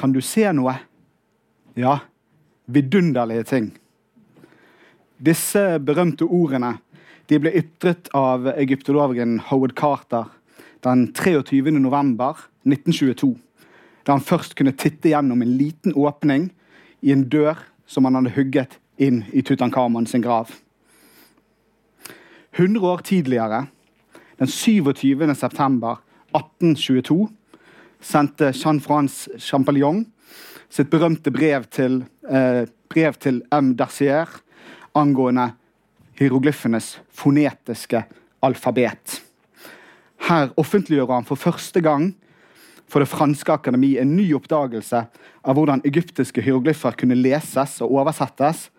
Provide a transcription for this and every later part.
Kan du se noe? Ja, vidunderlige ting. Disse berømte ordene de ble ytret av egyptologen Howard Carter den 23. november 1922. Da han først kunne titte gjennom en liten åpning i en dør som han hadde hugget inn i Tutankhamon sin grav. 100 år tidligere, den 27. september 1822, sendte Jean-France Champollion sitt berømte brev til, eh, brev til M. Dersier angående hieroglyfenes fonetiske alfabet. Her offentliggjør han for første gang for Det franske akademi en ny oppdagelse av hvordan egyptiske hieroglyfer kunne leses og oversettes,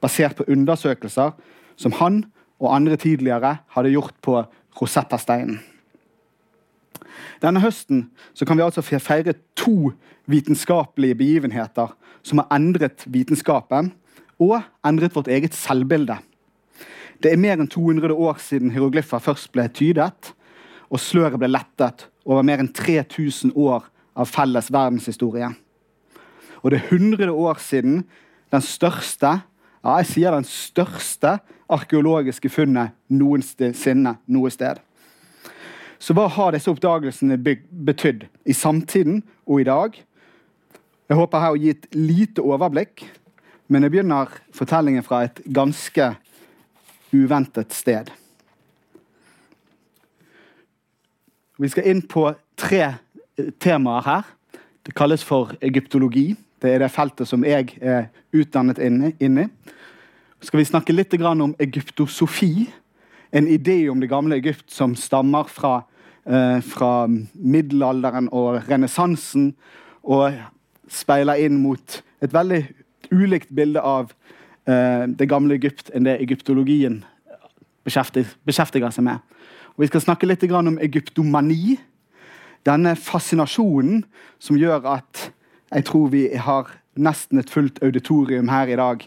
basert på undersøkelser som han og andre tidligere hadde gjort på Rosetta-steinen. Denne høsten kan vi altså feire to vitenskapelige begivenheter som har endret vitenskapen og endret vårt eget selvbilde. Det er mer enn 200 år siden hieroglyfer først ble tydet, og sløret ble lettet over mer enn 3000 år av felles verdenshistorie. Og det er 100 år siden den største ja, jeg sier den største arkeologiske funnet noensinne noe sted. Så hva har disse oppdagelsene betydd i samtiden og i dag? Jeg håper her å gi et lite overblikk, men jeg begynner fortellingen fra et ganske uventet sted. Vi skal inn på tre eh, temaer her. Det kalles for egyptologi. Det er det feltet som jeg er utdannet inn i. Skal vi snakke litt om egyptosofi? En idé om det gamle Egypt som stammer fra, eh, fra middelalderen og renessansen, og speiler inn mot et veldig ulikt bilde av eh, det gamle Egypt enn det egyptologien beskjeftiger, seg med. Og vi skal snakke litt om egyptomani. Denne fascinasjonen som gjør at jeg tror vi har nesten et fullt auditorium her i dag.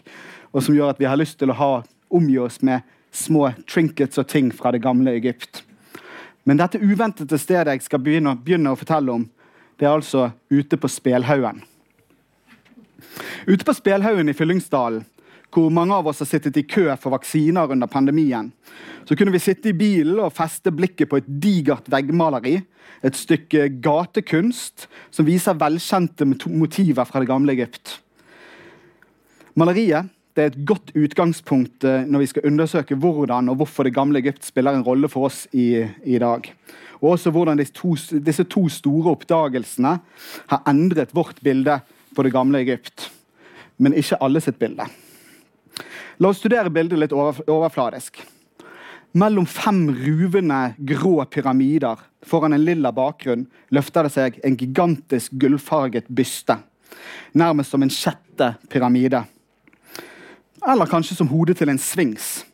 Og som gjør at vi har lyst til å ha, omgi oss med små trinkets og ting fra det gamle Egypt. Men dette uventede stedet jeg skal begynne, begynne å fortelle om, det er altså ute på Spelhaugen. Ute på Spelhaugen i Fyllingsdalen hvor mange av oss har sittet i kø for vaksiner under pandemien. Så kunne vi sitte i bilen og feste blikket på et digert veggmaleri. Et stykke gatekunst som viser velkjente motiver fra det gamle Egypt. Maleriet er et godt utgangspunkt eh, når vi skal undersøke hvordan og hvorfor det gamle Egypt spiller en rolle for oss i, i dag. Og også hvordan disse to, disse to store oppdagelsene har endret vårt bilde på det gamle Egypt. Men ikke alle sitt bilde. La oss studere bildet litt overfladisk. Mellom fem ruvende, grå pyramider foran en lilla bakgrunn løfter det seg en gigantisk gullfarget byste. Nærmest som en sjette pyramide. Eller kanskje som hodet til en svings.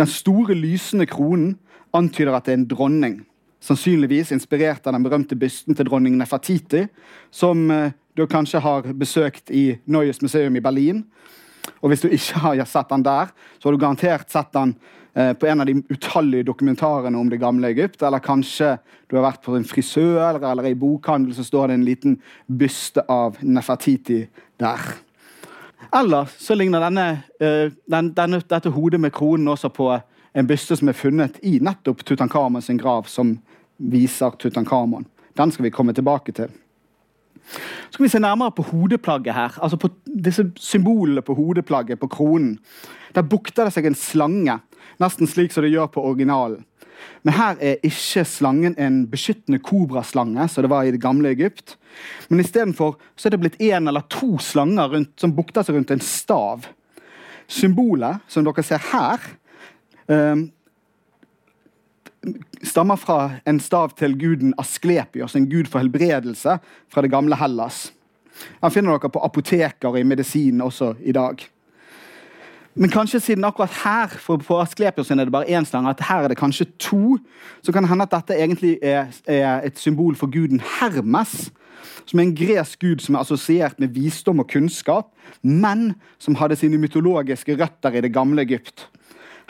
Den store, lysende kronen antyder at det er en dronning. Sannsynligvis inspirert av den berømte bysten til dronning Nefertiti, som eh, du kanskje har besøkt i Neues museum i Berlin. Og hvis du ikke har sett den der, så har du garantert sett den eh, på en av de utallige dokumentarene om det gamle Egypt. Eller kanskje du har vært på en frisør eller i bokhandel, så står det en liten byste av Nefertiti der. Eller så ligner denne, eh, den, denne, dette hodet med kronen også på en byste som er funnet i nettopp Tutankhamon sin grav, som viser Tutankhamon. Den skal vi komme tilbake til. Så kan vi se nærmere på hodeplagget her. altså på disse Symbolene på hodeplagget, på kronen. Der bukter det seg en slange, nesten slik som det gjør på originalen. Men her er ikke slangen en beskyttende kobraslange, som det var i det gamle Egypt. Men istedenfor er det blitt én eller to slanger rundt, som bukter seg rundt en stav. Symbolet, som dere ser her, um, stammer fra en stav til guden Asklepios, en gud for helbredelse fra det gamle Hellas. Han finner dere på apoteker og i medisin også i dag. Men kanskje siden akkurat her for på Asklepios er det bare én slange, at her er det kanskje to, så kan det hende at dette egentlig er, er et symbol for guden Hermes, som er en gresk gud som er assosiert med visdom og kunnskap, men som hadde sine mytologiske røtter i det gamle Egypt.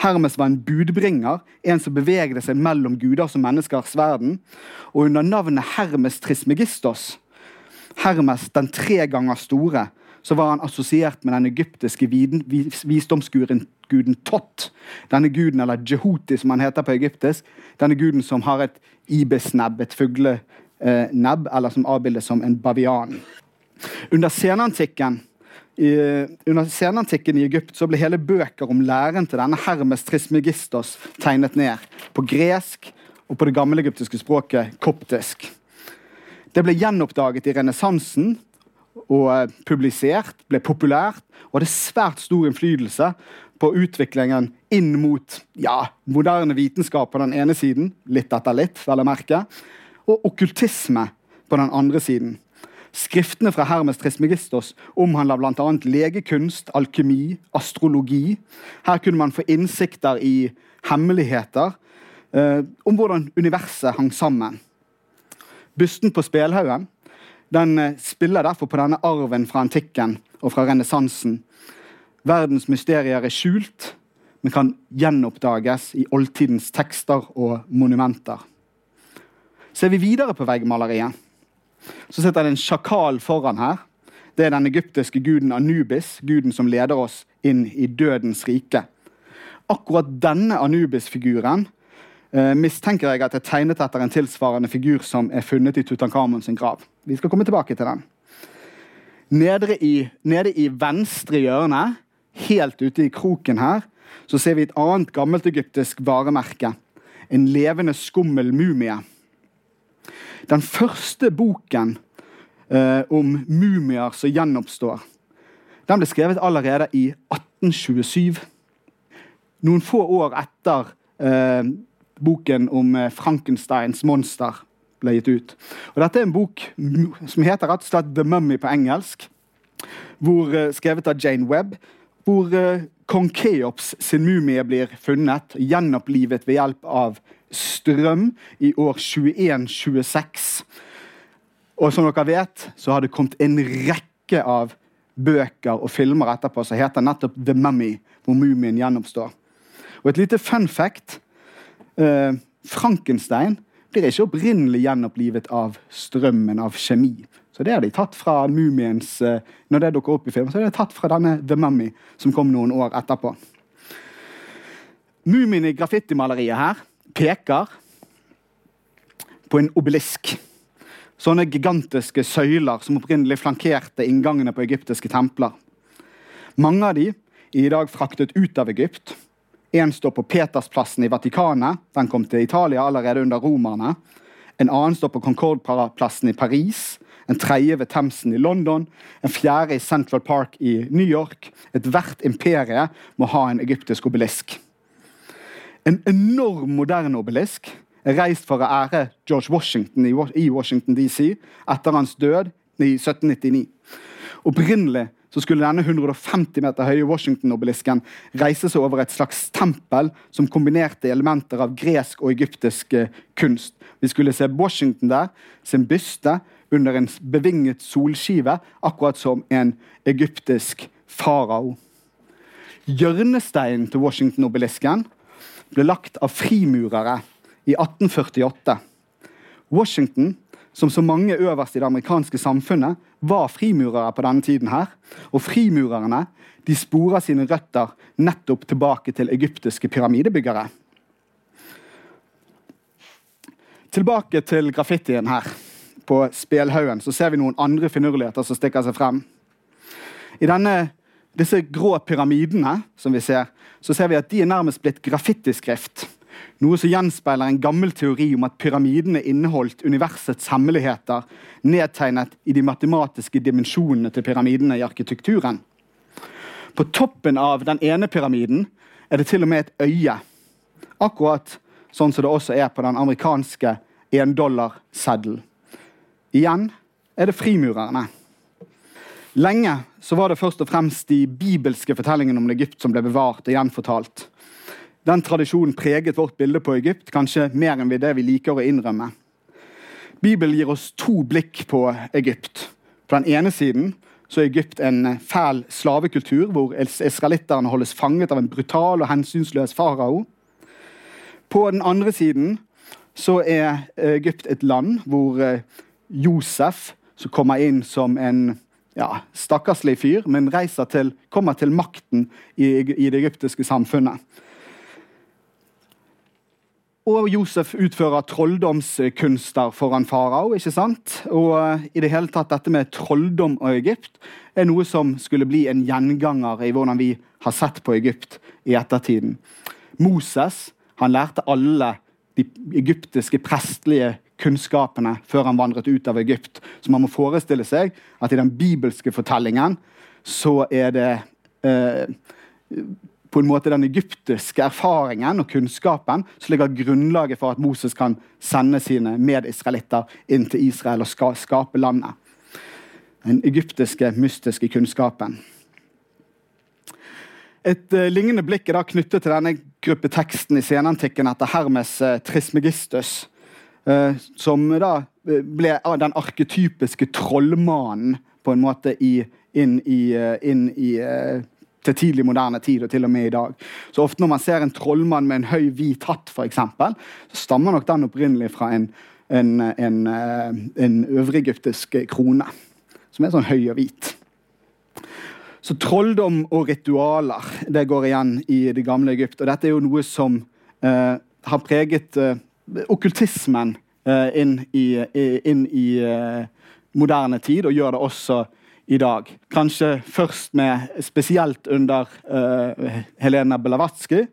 Hermes var en budbringer, en som bevegde seg mellom guders og menneskers verden. Og under navnet Hermes Trismegistos, Hermes den tre ganger store, så var han assosiert med den egyptiske visdomsguden Tot. Denne guden, eller Jehuti, som han heter på egyptisk. Denne guden som har et ibisnebb, et fuglenebb, eller som avbildes som en bavian. Under senantikken i, under senantikken i Egypt så ble hele bøker om læren til denne Hermes Trismegistos tegnet ned. På gresk og på det gamle egyptiske språket koptisk. Det ble gjenoppdaget i renessansen og eh, publisert, ble populært og hadde svært stor innflytelse på utviklingen inn mot ja, moderne vitenskap på den ene siden, litt etter litt, vel å merke, og okkultisme på den andre siden. Skriftene fra Hermes Trismegistos omhandler bl.a. legekunst, alkemi, astrologi. Her kunne man få innsikter i hemmeligheter eh, om hvordan universet hang sammen. Bysten på spelhaugen den eh, spiller derfor på denne arven fra antikken og fra renessansen. Verdens mysterier er skjult, men kan gjenoppdages i oldtidens tekster og monumenter. Ser vi videre på veggmaleriet, så sitter det en sjakal foran her. Det er den egyptiske guden Anubis, guden som leder oss inn i dødens rike. Akkurat denne Anubis-figuren eh, mistenker jeg at er tegnet etter en tilsvarende figur som er funnet i Tutankhamon sin grav. Vi skal komme tilbake til den. Nede i, nede i venstre hjørne, helt ute i kroken her, så ser vi et annet gammelt egyptisk varemerke. En levende skummel mumie. Den første boken eh, om mumier som gjenoppstår, den ble skrevet allerede i 1827. Noen få år etter eh, boken om eh, Frankensteins monster ble gitt ut. Og Dette er en bok som heter rett og slett The Mummy på engelsk. Hvor, eh, skrevet av Jane Webb. Hvor eh, kong Keops sin mumie blir funnet, gjenopplivet ved hjelp av strøm i år 2126. Og som dere vet, så har det kommet en rekke av bøker og filmer etterpå som heter nettopp The Mummy, hvor mumien gjenoppstår. Og et lite fun fact. Eh, Frankenstein blir ikke opprinnelig gjenopplivet av strømmen av kjemi. Så det har de tatt fra mumiens eh, Når det dukker opp i filmen, så er det tatt fra denne The Mummy, som kom noen år etterpå. Mumien i graffitimaleriet her peker på en obelisk. Sånne gigantiske søyler som opprinnelig flankerte inngangene på egyptiske templer. Mange av de er i dag fraktet ut av Egypt. En står på Petersplassen i Vatikanet. Den kom til Italia allerede under romerne. En annen står på Concorde-plassen i Paris. En tredje ved Themsen i London. En fjerde i Central Park i New York. Ethvert imperie må ha en egyptisk obelisk. En enorm moderne obelisk reist for å ære George Washington i Washington DC etter hans død i 1799. Opprinnelig så skulle denne 150 meter høye Washington-obelisken reise seg over et slags tempel som kombinerte elementer av gresk og egyptisk eh, kunst. Vi skulle se Washington der, sin byste, under en bevinget solskive, akkurat som en egyptisk farao. Hjørnesteinen til Washington-obelisken ble lagt av frimurere i 1848. Washington, som så mange øverst i det amerikanske samfunnet, var frimurere på denne tiden. her, Og frimurerne de sporer sine røtter nettopp tilbake til egyptiske pyramidebyggere. Tilbake til graffitien her. På spelhaugen så ser vi noen andre finurligheter som stikker seg frem. I denne, disse grå pyramidene som vi ser, så ser vi at de er nærmest blitt graffitiskrift. Noe som gjenspeiler en gammel teori om at pyramidene inneholdt universets hemmeligheter, nedtegnet i de matematiske dimensjonene til pyramidene i arkitekturen. På toppen av den ene pyramiden er det til og med et øye. Akkurat sånn som det også er på den amerikanske endollarseddelen. Igjen er det frimurerne. Lenge så var det først og fremst de bibelske fortellingene om Egypt som ble bevart og gjenfortalt. Den tradisjonen preget vårt bilde på Egypt, kanskje mer enn det vi liker å innrømme. Bibelen gir oss to blikk på Egypt. På den ene siden så er Egypt en fæl slavekultur, hvor israelitterne holdes fanget av en brutal og hensynsløs farao. På den andre siden så er Egypt et land hvor eh, Josef, som kommer inn som en ja, stakkarslig fyr, men reiser til, kommer til makten i, i det egyptiske samfunnet. Og Josef utfører trolldomskunster foran farao. ikke sant? Og uh, i det hele tatt Dette med trolldom og Egypt er noe som skulle bli en gjenganger i hvordan vi har sett på Egypt i ettertiden. Moses han lærte alle de egyptiske prestlige kunnskapene før han vandret ut av Egypt. Så man må forestille seg at i den bibelske fortellingen så er det eh, på en måte den egyptiske erfaringen og kunnskapen som ligger grunnlaget for at Moses kan sende sine medisraelitter inn til Israel og ska skape landet. Den egyptiske, mystiske kunnskapen. Et uh, lignende blikk er da knyttet til denne gruppeteksten i senantikken etter Hermes uh, Trismegistus, som da ble den arketypiske trollmannen på en måte i, inn i, inn i til tidlig moderne tid og til og med i dag. Så ofte når man ser en trollmann med en høy, hvit hatt, for eksempel, så stammer nok den opprinnelig fra en, en, en, eh, en øvrigegyptisk krone, som er sånn høy og hvit. Så trolldom og ritualer det går igjen i det gamle Egypt. Og dette er jo noe som eh, har preget eh, okkultismen eh, inn i, inn i eh, moderne tid, og gjør det også i dag. Kanskje først med spesielt under uh, Helena Blavatsky.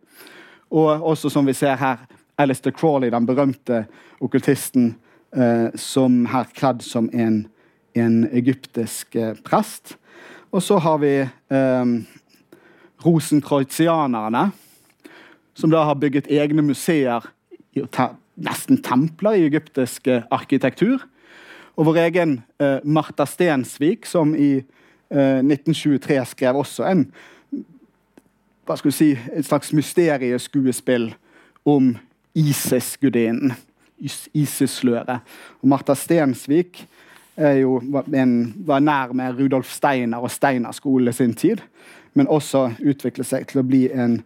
Og også, som vi ser her, Alistair Crawley, den berømte okkultisten, uh, som her kledd som en, en egyptisk uh, prest. Og så har vi um, rosenkreuzianerne, som da har bygget egne museer, nesten templer, i egyptisk arkitektur. Og vår egen eh, Martha Stensvik, som i eh, 1923 skrev også en si, et slags mysterieskuespill om ISIS-gudinnen. ISIS-sløret. Og Martha Stensvik jo, en, var nær med Rudolf Steiner og Steiner-skolen sin tid. Men også utvikle seg til å bli en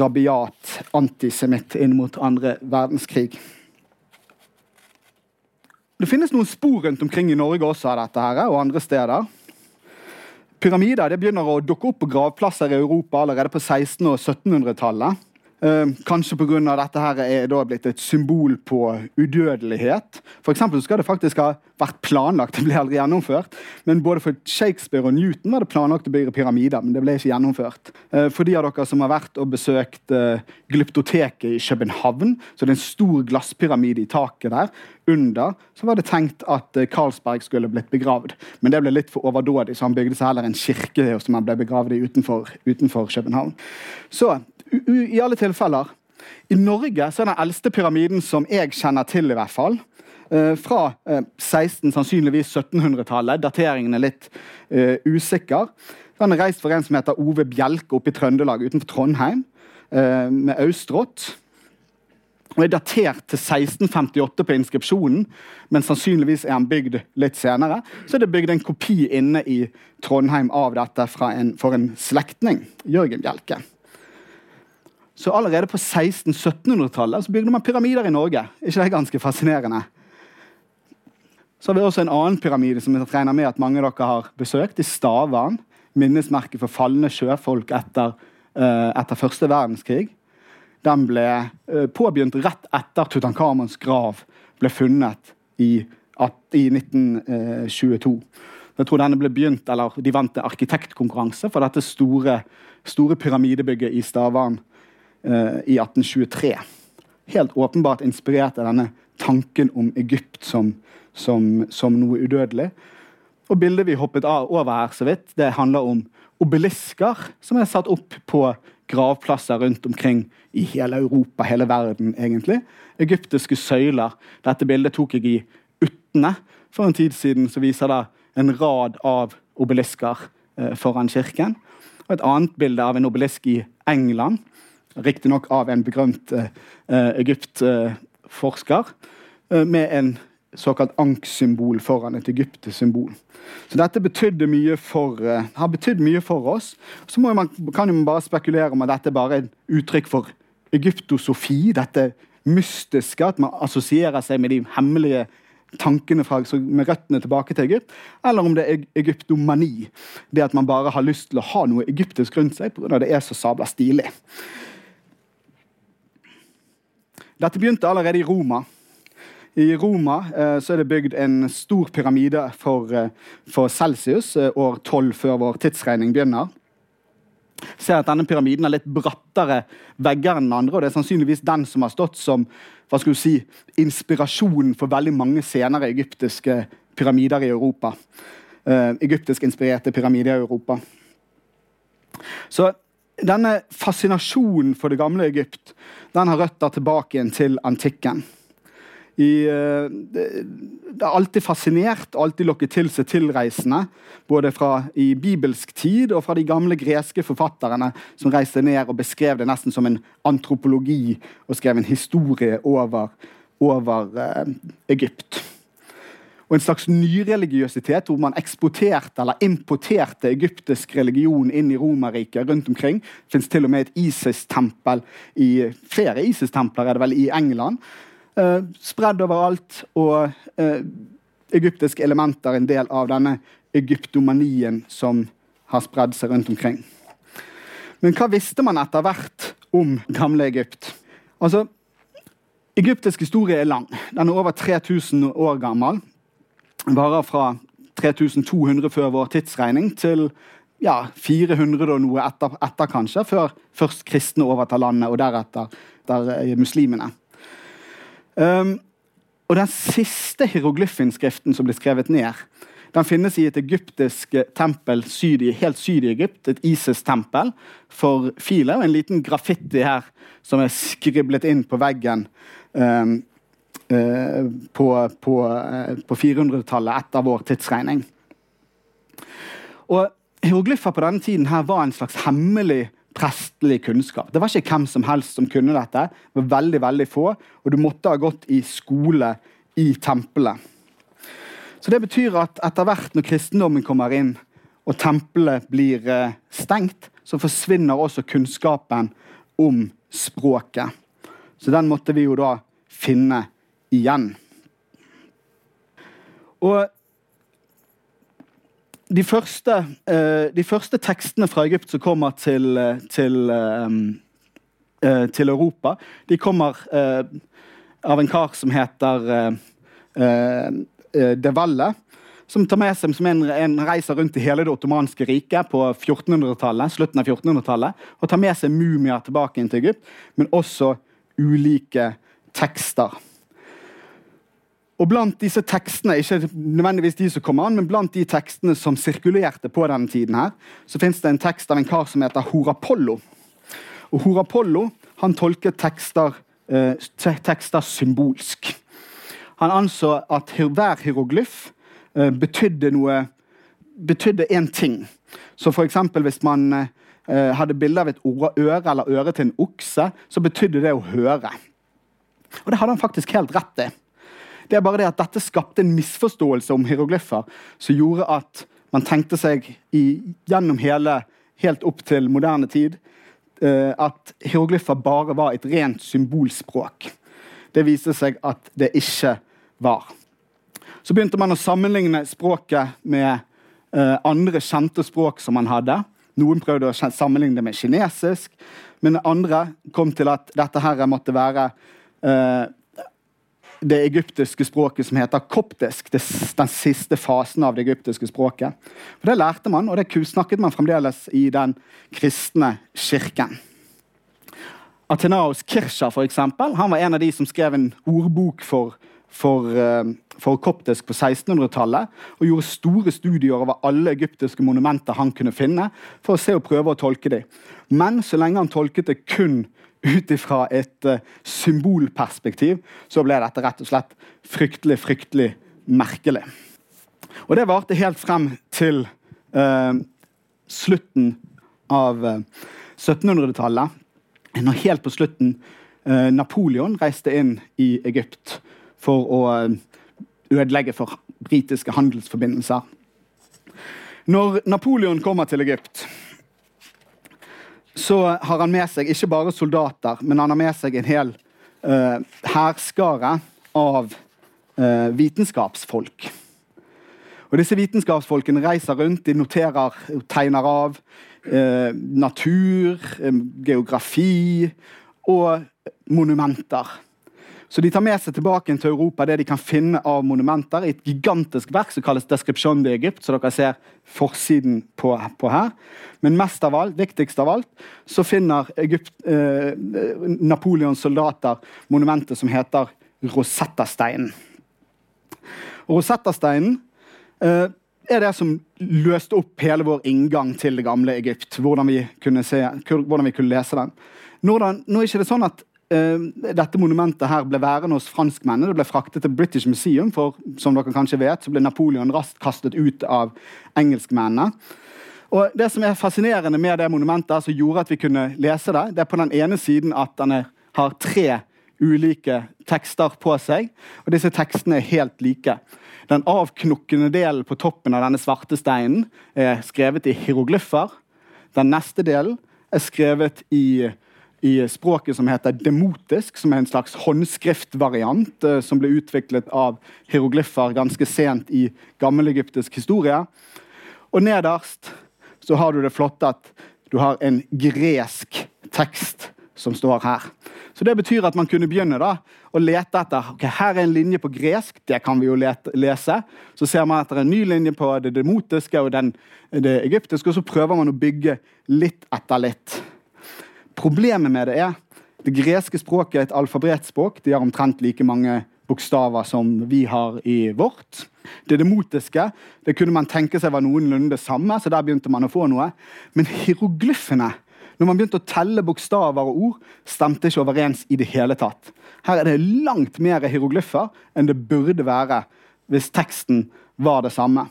rabiat antisemitt inn mot andre verdenskrig. Det finnes noen spor rundt omkring i Norge også av dette her, og andre steder. Pyramider det begynner å dukke opp på gravplasser i Europa allerede på 1600- og 1700-tallet. Eh, kanskje pga. dette her er da blitt et symbol på udødelighet. For så skal det faktisk ha vært planlagt, det ble aldri gjennomført. Men både for Shakespeare og Newton var det planlagt å bygge pyramider, men det ble ikke gjennomført. Eh, for de av dere som har vært og besøkt eh, Glyptoteket i København, så det er en stor glasspyramide i taket der. Under så var det tenkt at Karlsberg skulle blitt begravd, men det ble litt for overdådig, så han bygde seg heller en kirke som han ble begravd i utenfor, utenfor København. Så i alle tilfeller. I Norge så er den eldste pyramiden som jeg kjenner til, i hvert fall, eh, fra 16, eh, sannsynligvis 1700-tallet. Dateringen er litt uh, usikker. Den er reist for en som heter Ove Bjelke oppe i Trøndelag utenfor Trondheim, uh, med Austrått. Og er datert til 1658 på inskripsjonen, men sannsynligvis er han bygd litt senere. Så er det bygd en kopi inne i Trondheim av dette en, for en slektning, Jørgen Bjelke. Så allerede på 1600-1700-tallet bygde man pyramider i Norge. ikke det er ganske fascinerende? Så har vi også en annen pyramide som jeg regner med at mange av dere har besøkt, i Stavern. Minnesmerket for falne sjøfolk etter, uh, etter første verdenskrig. Den ble uh, påbegynt rett etter Tutankhamons grav ble funnet i, i 1922. Jeg tror denne ble begynt, eller De vant arkitektkonkurranse for dette store, store pyramidebygget i Stavern Eh, i 1823. Helt åpenbart inspirert av denne tanken om Egypt som, som, som noe udødelig. Og Bildet vi hoppet over her, så vidt, det handler om obelisker som er satt opp på gravplasser rundt omkring i hele Europa, hele verden, egentlig. Egyptiske søyler. Dette bildet tok jeg i Utne for en tid siden, som viser da en rad av obelisker eh, foran kirken. Og et annet bilde av en obelisk i England, Riktignok av en begrønt uh, Egypt-forsker. Uh, med en såkalt anksymbol foran et egyptisk symbol. Så dette mye for, uh, har betydd mye for oss. Så man, kan man bare spekulere om at dette bare er et uttrykk for egyptosofi. Dette mystiske, at man assosierer seg med de hemmelige tankene fra, med røttene tilbake til Egypt, eller om det er egyptomani. Det at man bare har lyst til å ha noe egyptisk rundt seg pga. det er så sabla stilig. Dette begynte allerede i Roma. I Roma eh, er det bygd en stor pyramide for, eh, for Celsius eh, år 12 før vår tidsregning begynner. Ser at denne pyramiden har litt brattere vegger enn den andre. og Det er sannsynligvis den som har stått som hva skal du si, inspirasjonen for veldig mange senere egyptiske pyramider i Europa. Eh, egyptisk inspirerte pyramider i Europa. Så denne fascinasjonen for det gamle Egypt den har røtter tilbake igjen til antikken. I, uh, det har alltid fascinert og alltid lokket til seg tilreisende. Både fra i bibelsk tid og fra de gamle greske forfatterne som reiste ned og beskrev det nesten som en antropologi og skrev en historie over, over uh, Egypt og en slags nyreligiøsitet hvor man eksporterte eller importerte egyptisk religion inn i Romerriket rundt omkring. Det fins til og med et ISIS-tempel i flere ISIS-templer er det vel i England. Eh, spredd overalt, og eh, egyptiske elementer en del av denne egyptomanien som har spredd seg rundt omkring. Men hva visste man etter hvert om gamle Egypt? Altså, Egyptisk historie er lang. Den er over 3000 år gammel varer fra 3200 før vår tidsregning til ja, 400 og noe etter, etter, kanskje, før først kristne overtar landet, og deretter der, eh, muslimene. Um, og Den siste hieroglyfinnskriften som ble skrevet ned, den finnes i et egyptisk tempel syd i, helt syd i Egypt. Et Isis-tempel for filer, Og en liten graffiti her som er skriblet inn på veggen um, Eh, på, på, eh, på 400-tallet etter vår tidsregning. Og Hieroglyfer på denne tiden her var en slags hemmelig prestelig kunnskap. Det var ikke hvem som helst som kunne dette. Det var veldig, veldig få, og du måtte ha gått i skole i tempelet. Så Det betyr at etter hvert når kristendommen kommer inn og tempelet blir eh, stengt, så forsvinner også kunnskapen om språket. Så den måtte vi jo da finne igjen. Og de første, uh, de første, tekstene fra Egypt som kommer til, til, uh, til Europa, de kommer av en kar som heter De Valle. Som tar med seg som en, en reiser rundt i hele det ottomanske riket på 1400-tallet, slutten av 1400-tallet, og tar med seg mumier tilbake inn til Egypt, men også ulike tekster. Og blant disse tekstene ikke nødvendigvis de som kommer an, men blant de tekstene som sirkulerte på denne tiden, her, så fins det en tekst av en kar som heter Horapollo. Og Horapollo han tolket tekster, eh, tekster symbolsk. Han anså at hver hieroglyf eh, betydde noe betydde én ting. Så for eksempel hvis man eh, hadde bilde av et øre eller øre til en okse, så betydde det å høre. Og det hadde han faktisk helt rett i. Det er bare det at dette skapte en misforståelse om hieroglyfer som gjorde at man tenkte seg i, gjennom hele, helt opp til moderne tid uh, at hieroglyfer bare var et rent symbolspråk. Det viste seg at det ikke var. Så begynte man å sammenligne språket med uh, andre kjente språk som man hadde. Noen prøvde å sammenligne det med kinesisk, men andre kom til at dette her måtte være uh, det egyptiske språket som heter koptisk. Det, den siste fasen av det egyptiske språket. For Det lærte man, og det snakket man fremdeles i den kristne kirken. Athenaos Kircher for eksempel, han var en av de som skrev en ordbok for, for, uh, for koptisk på 1600-tallet. Og gjorde store studier over alle egyptiske monumenter han kunne finne. for å se og prøve å tolke dem. Men så lenge han tolket det kun ut ifra et uh, symbolperspektiv, så ble dette rett og slett fryktelig, fryktelig merkelig. Og det varte helt frem til uh, slutten av uh, eh, 1700-tallet. Når helt på slutten Napoleon reiste inn i Egypt for å ødelegge for britiske handelsforbindelser. Når Napoleon kommer til Egypt, så har han med seg ikke bare soldater, men han har med seg en hel uh, av uh, vitenskapsfolk. Og Disse vitenskapsfolkene reiser rundt, de noterer, tegner av uh, natur, geografi og monumenter. Så de tar med seg tilbake til Europa det de kan finne av monumenter i et gigantisk verk som kalles 'Description de Egypt', så dere ser forsiden på, på her. Men mest av alt, viktigst av alt så finner Egypt, eh, Napoleons soldater monumentet som heter Rosetta-steinen. Rosetta-steinen eh, er det som løste opp hele vår inngang til det gamle Egypt. Hvordan vi kunne, se, hvordan vi kunne lese den. Nå, er det ikke sånn at dette monumentet her ble værende hos franskmennene. Det ble fraktet til British Museum, for som dere kanskje vet, så ble Napoleon raskt kastet ut av engelskmennene. Og Det som er fascinerende med det monumentet, som gjorde at vi kunne lese det, det er på den ene siden at den har tre ulike tekster på seg. Og disse tekstene er helt like. Den avknokkende delen på toppen av denne svarte steinen er skrevet i hieroglyffer. Den neste delen er skrevet i i språket som heter demotisk, som er en slags håndskriftvariant eh, som ble utviklet av hieroglyffer ganske sent i gammelegyptisk historie. Og nederst så har du det flotte at du har en gresk tekst som står her. Så Det betyr at man kunne begynne da, å lete etter ok, her er en linje på gresk. Det kan vi jo lete, lese. Så ser man etter en ny linje på det demotiske og den, det egyptiske, og så prøver man å bygge litt etter litt. Problemet med det er det greske språket er et alfabetspråk. De har omtrent like mange bokstaver som vi har i vårt. Det demotiske det kunne man tenke seg var noenlunde det samme, så der begynte man å få noe. Men hieroglyfene, når man begynte å telle bokstaver og ord, stemte ikke overens i det hele tatt. Her er det langt mer hieroglyfer enn det burde være hvis teksten var det samme.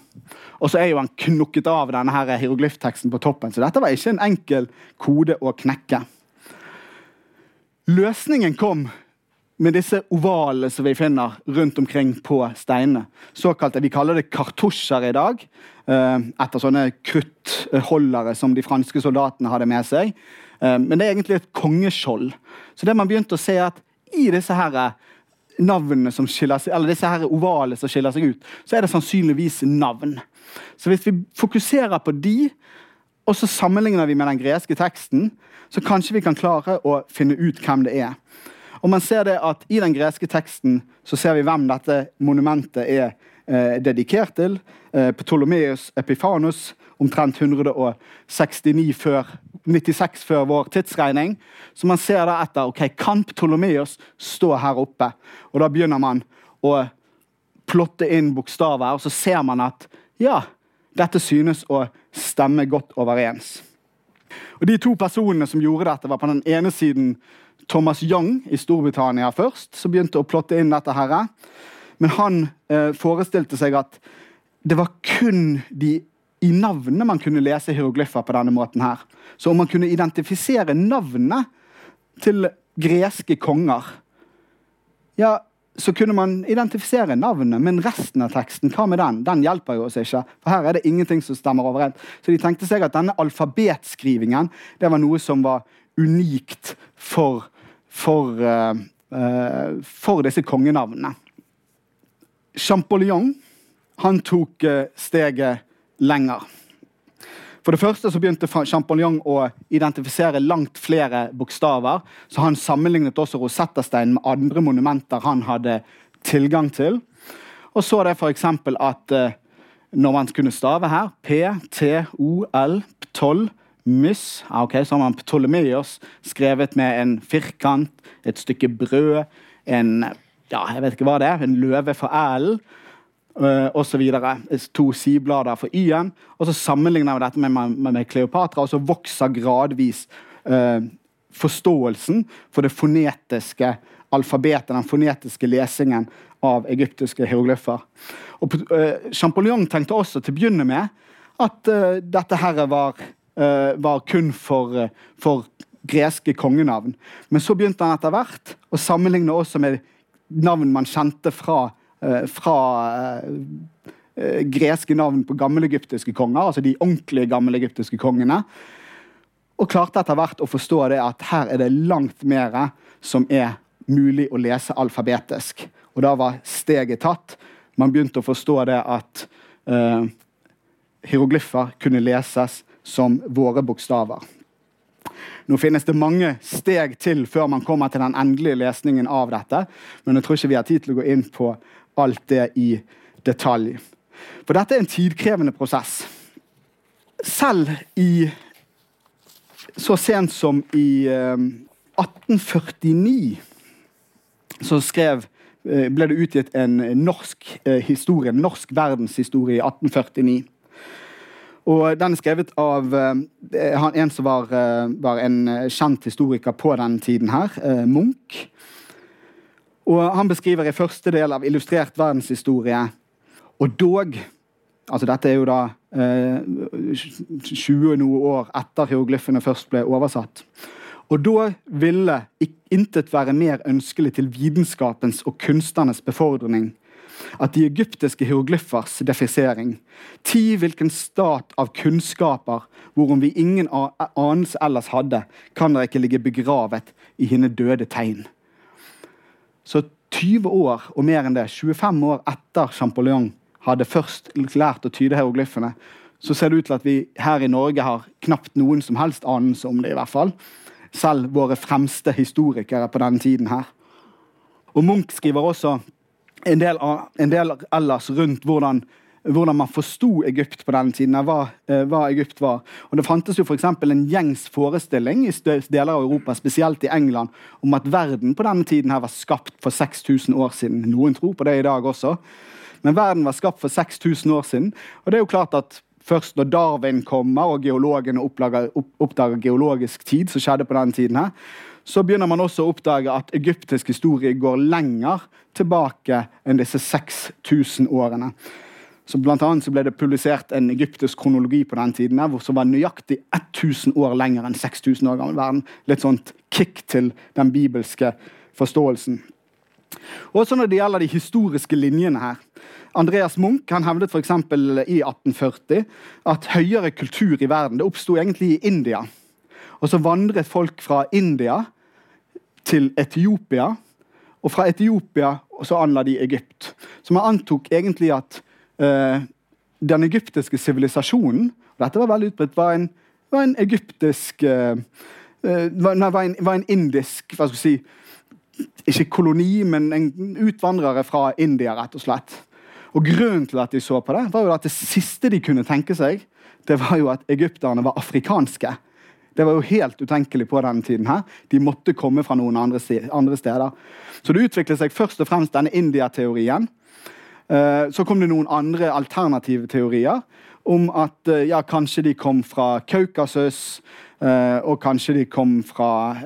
Og så er jo han knukket av denne hieroglyfteksten på toppen, så dette var ikke en enkel kode å knekke. Løsningen kom med disse ovalene som vi finner rundt omkring på steinene. Såkalte, Vi kaller det kartusjer i dag, eh, etter sånne kruttholdere som de franske soldatene hadde med seg. Eh, men det er egentlig et kongeskjold. Så det man begynte å se er at i disse her eh, navnene som skiller seg, eller disse her ovale som skiller seg ut, så er det sannsynligvis navn. Så hvis vi fokuserer på de, og så sammenligner vi med den greske teksten, så kanskje vi kan klare å finne ut hvem det er. Og man ser det at I den greske teksten så ser vi hvem dette monumentet er eh, dedikert til. Eh, Ptolomeus Epifanus, omtrent 169 før, 96 før vår tidsregning. Så man ser da etter ok, kan Ptolomeus stå her oppe. Og Da begynner man å plotte inn bokstaver, og så ser man at ja, dette synes å stemme godt overens. Og De to personene som gjorde dette, var på den ene siden Thomas Young i Storbritannia først, som begynte å plotte inn dette. her. Men han eh, forestilte seg at det var kun de i navnet man kunne lese hieroglyffer på denne måten. her. Så om man kunne identifisere navnet til greske konger ja, så kunne man identifisere navnet, men resten av teksten, hva med den? Den hjelper jo oss ikke. For her er det ingenting som stemmer overens. Så de tenkte seg at denne alfabetskrivingen det var noe som var unikt for, for, uh, uh, for disse kongenavnene. Champollion han tok uh, steget lenger. For det første så begynte Champollion å identifisere langt flere bokstaver. Så han sammenlignet også Rosetta-steinen med andre monumenter han hadde tilgang til. Og så det f.eks. at uh, når man kunne stave her P, T, O, L, Ptol, Mys ok, Så har man Ptolemeos skrevet med en firkant, et stykke brød, en ja, jeg vet ikke hva det er, en løve for uh, osv. To sideblader for Y-en. Og så sammenligner vi dette med, med, med Kleopatra, og så vokser gradvis eh, forståelsen for det fonetiske alfabetet, den fonetiske lesingen av egyptiske hieroglyffer. Og eh, Champollion tenkte også til å begynne med at eh, dette her var, uh, var kun for, for, greske kongenavn. Men så begynte han etter hvert å sammenligne også med navn man kjente fra eh, fra eh, greske navn på gammelegyptiske konger, altså de ordentlige gammelegyptiske kongene. Og klarte etter hvert å forstå det at her er det langt mer som er mulig å lese alfabetisk. Og da var steget tatt. Man begynte å forstå det at eh, hieroglyffer kunne leses som våre bokstaver. Nå finnes det mange steg til før man kommer til den endelige lesningen av dette, men jeg tror ikke vi har tid til å gå inn på alt det i detalj. For dette er en tidkrevende prosess. Selv i så sent som i 1849 eh, så skrev, eh, ble det utgitt en norsk eh, historie, en norsk verdenshistorie i 1849. Og Den er skrevet av en som var, var, en kjent historiker på den tiden, her, Munch. Og Han beskriver i første del av Illustrert verdenshistorie og dog altså Dette er jo da eh, 20 noe år etter hieroglyfene først ble oversatt. Og da ville intet være mer ønskelig til vitenskapens og kunstnernes befordring at de egyptiske hieroglyfers defisering, ti hvilken stat av kunnskaper hvorom vi ingen anelse ellers hadde, kan dere ikke ligge begravet i henne døde tegn. Så 20 år og mer enn det, 25 år etter Champollion hadde først lært å tyde hieroglyfene, så ser det ut til at vi her i Norge har knapt noen som helst anelse om det. i hvert fall. Selv våre fremste historikere på denne tiden her. Og Munch skriver også en del, en del ellers rundt hvordan, hvordan man forsto Egypt på den tiden. Hva, eh, hva, Egypt var. Og Det fantes jo for en gjengs forestilling i deler av Europa, spesielt i England, om at verden på denne tiden her var skapt for 6000 år siden. Noen tror på det i dag også. Men verden var skapt for 6000 år siden. Og det er jo klart at Først når Darwin kommer og geologene oppdager, oppdager geologisk tid, som skjedde på den tiden, her, så begynner man også å oppdage at egyptisk historie går lenger tilbake enn disse 6000 årene. Så blant annet så ble det publisert en egyptisk kronologi på den tiden her, som var nøyaktig 1000 år lenger enn 6000 år gammel verden. Litt sånt kick til den bibelske forståelsen. Også når det gjelder de historiske linjene her. Andreas Munch han hevdet f.eks. i 1840 at høyere kultur i verden det oppsto egentlig i India. Og så vandret folk fra India til Etiopia, og fra Etiopia så anla de Egypt. Så man antok egentlig at den egyptiske sivilisasjonen Dette var veldig utbredt. Var en, var en egyptisk uh, var, var, en, var en indisk hva skal jeg si, ikke koloni, men en utvandrere fra India, rett og slett. Og Grunnen til at de så på det, var jo at det siste de kunne tenke seg, det var jo at egypterne var afrikanske. Det var jo helt utenkelig på denne tiden. her. De måtte komme fra noen andre, steder. Så det utviklet seg først og fremst denne India-teorien. Eh, så kom det noen andre alternative teorier om at eh, ja, kanskje de kom fra Kaukasus. Uh, og kanskje de kom fra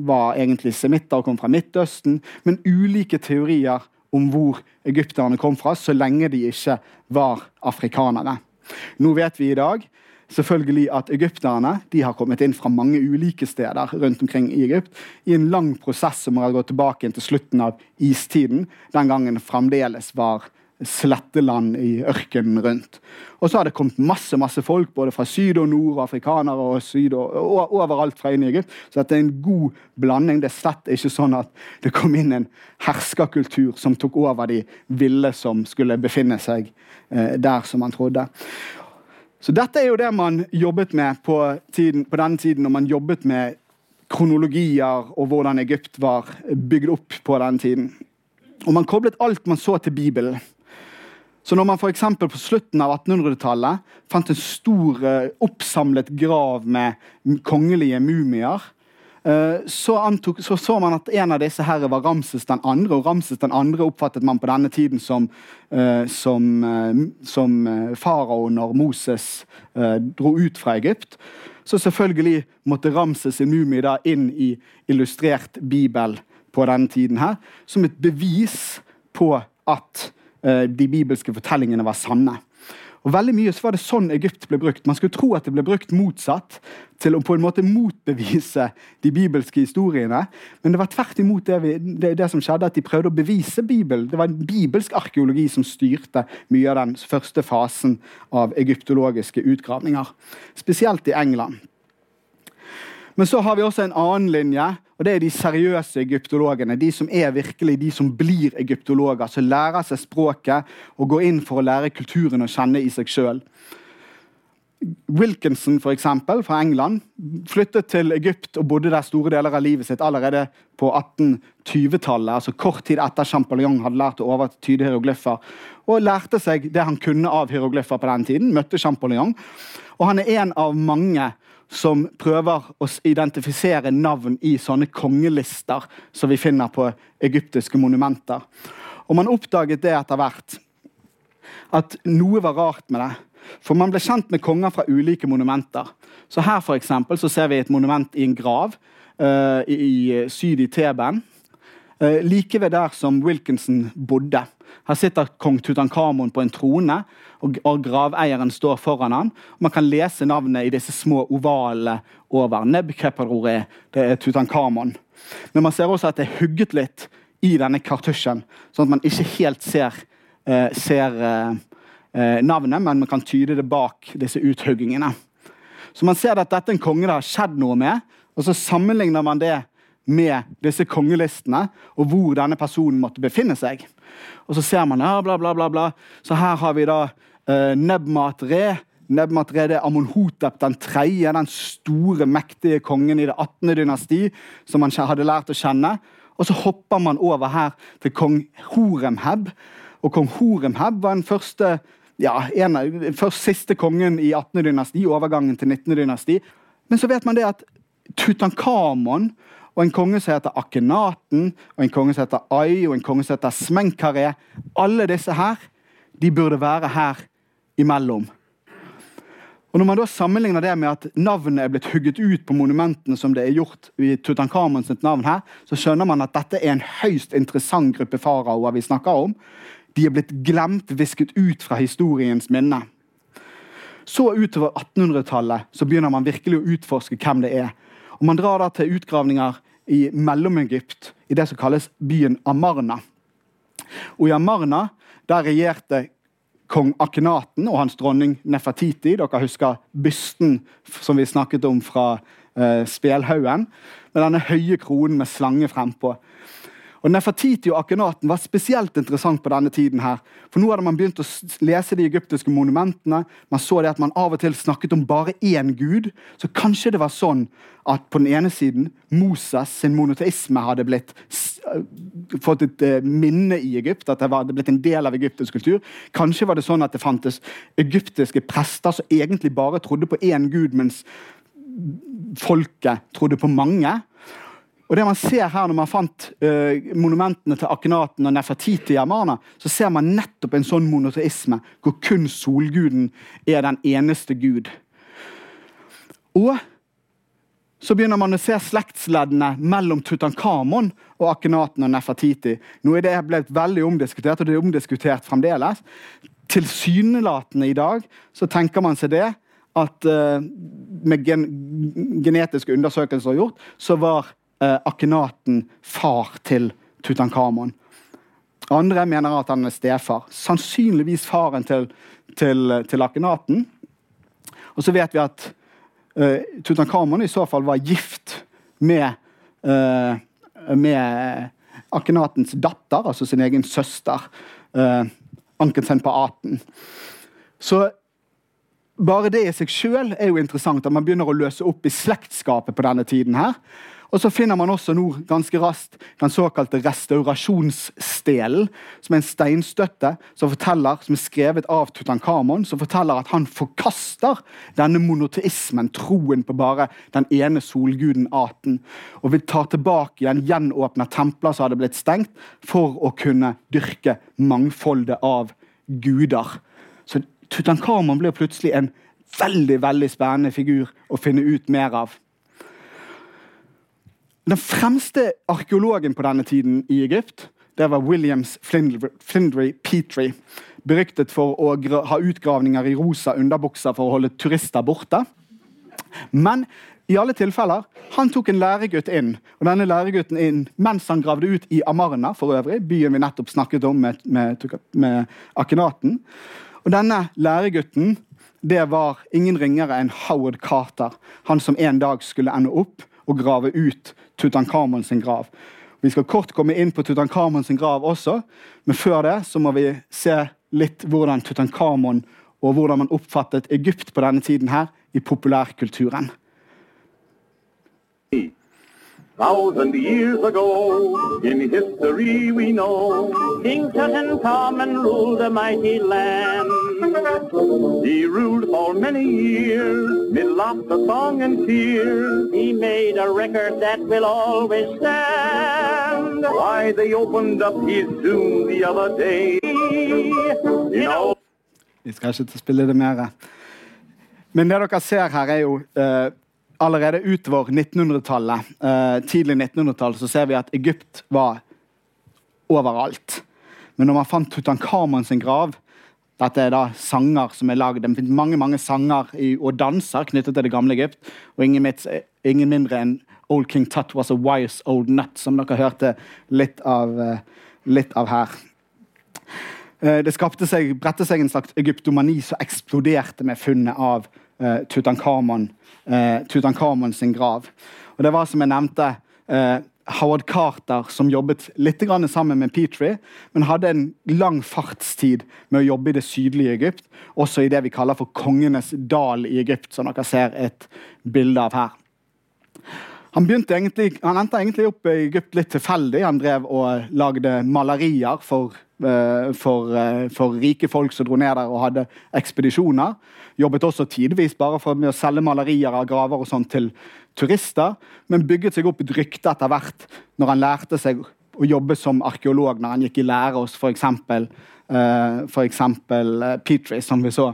var egentlig semitter og kom fra Midtøsten. Men ulike teorier om hvor egypterne kom fra, så lenge de ikke var afrikanere. Nå vet vi i dag selvfølgelig at egypterne de har kommet inn fra mange ulike steder rundt omkring i Egypt. I en lang prosess som har gått tilbake til slutten av istiden, den gangen fremdeles var sletteland i ørkenen rundt. Og så har det kommet masse masse folk både fra syd og nord, afrikanere og syd og, og overalt fra inn i Egypt. Så dette er en god blanding. Det er slett ikke sånn at det kom inn en herskerkultur som tok over de ville som skulle befinne seg eh, der som man trodde. Så dette er jo det man jobbet med på, tiden, på denne tiden når man jobbet med kronologier og hvordan Egypt var bygd opp på den tiden. Og man koblet alt man så til Bibelen. Så når man f.eks. på slutten av 1800-tallet fant en stor uh, oppsamlet grav med kongelige mumier, så, antok, så, så man at en av disse her var Ramses den andre, og Ramses den andre oppfattet man på denne tiden som, uh, som, som farao når Moses dro ut fra Egypt. Så selvfølgelig måtte Ramses sin mumie da inn i illustrert bibel på denne tiden her, som et bevis på at Eh, de bibelske fortellingene var sanne. Og veldig mye så var det sånn Egypt ble brukt. Man skulle tro at det ble brukt motsatt, til å på en måte motbevise de bibelske historiene. Men det var tvert imot det, vi, det, det som skjedde, at de prøvde å bevise Bibelen. Det var en bibelsk arkeologi som styrte mye av den første fasen av egyptologiske utgravninger. Spesielt i England. Men så har vi også en annen linje, og det er de seriøse egyptologene. De som er virkelig de som blir egyptologer, som lærer seg språket og går inn for å lære kulturen å kjenne i seg sjøl. Wilkinson for eksempel, fra England flyttet til Egypt og bodde der store deler av livet sitt allerede på 1820-tallet, altså kort tid etter Champollion hadde lært å overtyde hieroglyffer. Og lærte seg det han kunne av hieroglyffer på den tiden. Møtte Champollion. Og han er en av mange som prøver å identifisere navn i sånne kongelister som vi finner på egyptiske monumenter. Og man oppdaget det etter hvert, at noe var rart med det. For man ble kjent med konger fra ulike monumenter. Så Her for eksempel, så ser vi et monument i en grav uh, i, i, syd i Teben. Uh, like ved der som Wilkinson bodde. Her sitter kong Tutankhamon på en trone, og, og graveieren står foran han. Man kan lese navnet i disse små ovale over. Nebkeperore, det er Tutankhamon. Men man ser også at det er hugget litt i denne kartusjen, sånn at man ikke helt ser, eh, ser eh, navnet, men man kan tyde det bak disse uthuggingene. Så man ser at dette er en konge det har skjedd noe med, og så sammenligner man det med disse kongelistene og hvor denne personen måtte befinne seg. Og så ser man ja, bla, bla, bla, bla. Så her har vi da eh, Nebmat Re. Nebmat Re det er Amonhotep den tredje, den store, mektige kongen i det 18. dynasti, som man hadde lært å kjenne. Og så hopper man over her til kong Horemheb. Og kong Horemheb var den første ja, en, først siste kongen i 18. dynasti, overgangen til 19. dynasti. Men så vet man det at Tutankhamon og en konge som heter Akenaten, og en konge som heter Ai, og en konge som heter Smenkare. Alle disse her, de burde være her imellom. Og Når man da sammenligner det med at navnet er blitt hugget ut på monumentene som det er gjort i Tutankhamon navn her, så skjønner man at dette er en høyst interessant gruppe faraoer vi snakker om. De er blitt glemt, visket ut fra historiens minne. Så utover 1800-tallet så begynner man virkelig å utforske hvem det er. Og Man drar da til utgravninger i Mellom-Egypt, i det som kalles byen Amarna. Og I Amarna der regjerte kong Akenaten og hans dronning Nefertiti. Dere husker bysten som vi snakket om fra eh, Spelhaugen. Med denne høye kronen med slange frempå. Og Nefertiti og Akenaten var spesielt interessant på denne tiden. her. For Nå hadde man begynt å lese de egyptiske monumentene. Man så det at man av og til snakket om bare én gud. Så kanskje det var sånn at på den ene siden Moses sin monoteisme hadde blitt øh, fått et uh, minne i Egypt. At det hadde blitt en del av egyptisk kultur. Kanskje var det sånn at det fantes egyptiske prester som egentlig bare trodde på én gud, mens folket trodde på mange. Og det man ser her Når man fant uh, monumentene til Akhenaten og Nefertiti i Amana, så ser man nettopp en sånn monoteisme, hvor kun solguden er den eneste gud. Og så begynner man å se slektsleddene mellom Tutankhamon og Akhenaten og Nefertiti. Nå er det blitt veldig omdiskutert, og det er omdiskutert fremdeles. Tilsynelatende i dag så tenker man seg det at uh, med gen genetiske undersøkelser gjort, så var eh, Akhenaten far til Tutankhamon. Andre mener at han er stefar. Sannsynligvis faren til, til, til Akhenaten. Og så vet vi at eh, Tutankhamon i så fall var gift med, eh, med Akhenatens datter, altså sin egen søster. Eh, Ankensen på Aten. Så bare det i seg sjøl er jo interessant, at man begynner å løse opp i slektskapet på denne tiden. her. Og så finner man også nå ganske raskt den såkalte restaurasjonsstelen, som er en steinstøtte som, forteller, som er skrevet av Tutankhamon, som forteller at han forkaster denne monoteismen, troen på bare den ene solguden Aten, og vil ta tilbake igjen, gjenåpne templer som hadde blitt stengt, for å kunne dyrke mangfoldet av guder. Så Tutankhamon blir plutselig en veldig veldig spennende figur å finne ut mer av. Den fremste arkeologen på denne tiden i Egypt det var Williams Flindry, Petrie. beryktet for å ha utgravninger i rosa underbukser for å holde turister borte. Men i alle tilfeller, han tok en læregutt inn, og denne læregutten inn mens han gravde ut i Amarna, for øvrig, byen vi nettopp snakket om med, med, med Akenaten. Og denne læregutten det var ingen ringere enn Howard Carter, han som en dag skulle ende opp og grave ut Tutankhamon sin grav. Vi skal kort komme inn på Tutankhamon sin grav også, men før det så må vi se litt hvordan Tutankhamon og hvordan man oppfattet Egypt på denne tiden her i populærkulturen. Thousand years ago, in history we know, King Tutankhamun ruled a mighty land. He ruled for many years, mid laughter, song, and tears. He made a record that will always stand. Why, they opened up his tomb the other day. You skal ikke spille det mer. Men det dere ser her, er jo uh, allerede utover 1900-tallet, uh, tidlig 1900-tall, så ser vi at Egypt var overalt. Men når man fant Tutankhamon sin grav Dette er da sanger som er lagd. Det finnes mange mange sanger i, og danser knyttet til det gamle Egypt. Og ingen, mitt, ingen mindre enn Old King Tut was a wise old nut, som dere hørte litt av, uh, litt av her. Det skapte seg, bredte seg en slags egyptomani som eksploderte med funnet av Tutankhamon eh, Tutankhamon sin grav. Og Det var som jeg nevnte eh, Howard Carter som jobbet litt sammen med Petrie, men hadde en lang fartstid med å jobbe i det sydlige Egypt, også i det vi kaller for Kongenes dal i Egypt, som dere ser et bilde av her. Han, egentlig, han endte egentlig opp i Egypt litt tilfeldig. Han drev og lagde malerier for, uh, for, uh, for, rike folk som dro ned der og hadde ekspedisjoner. Jobbet også tidvis bare for med å selge malerier av graver og sånn til turister, men bygget seg opp et rykte etter hvert når han lærte seg å jobbe som arkeolog når han gikk i lære hos f.eks. Uh, Petrie, som vi så.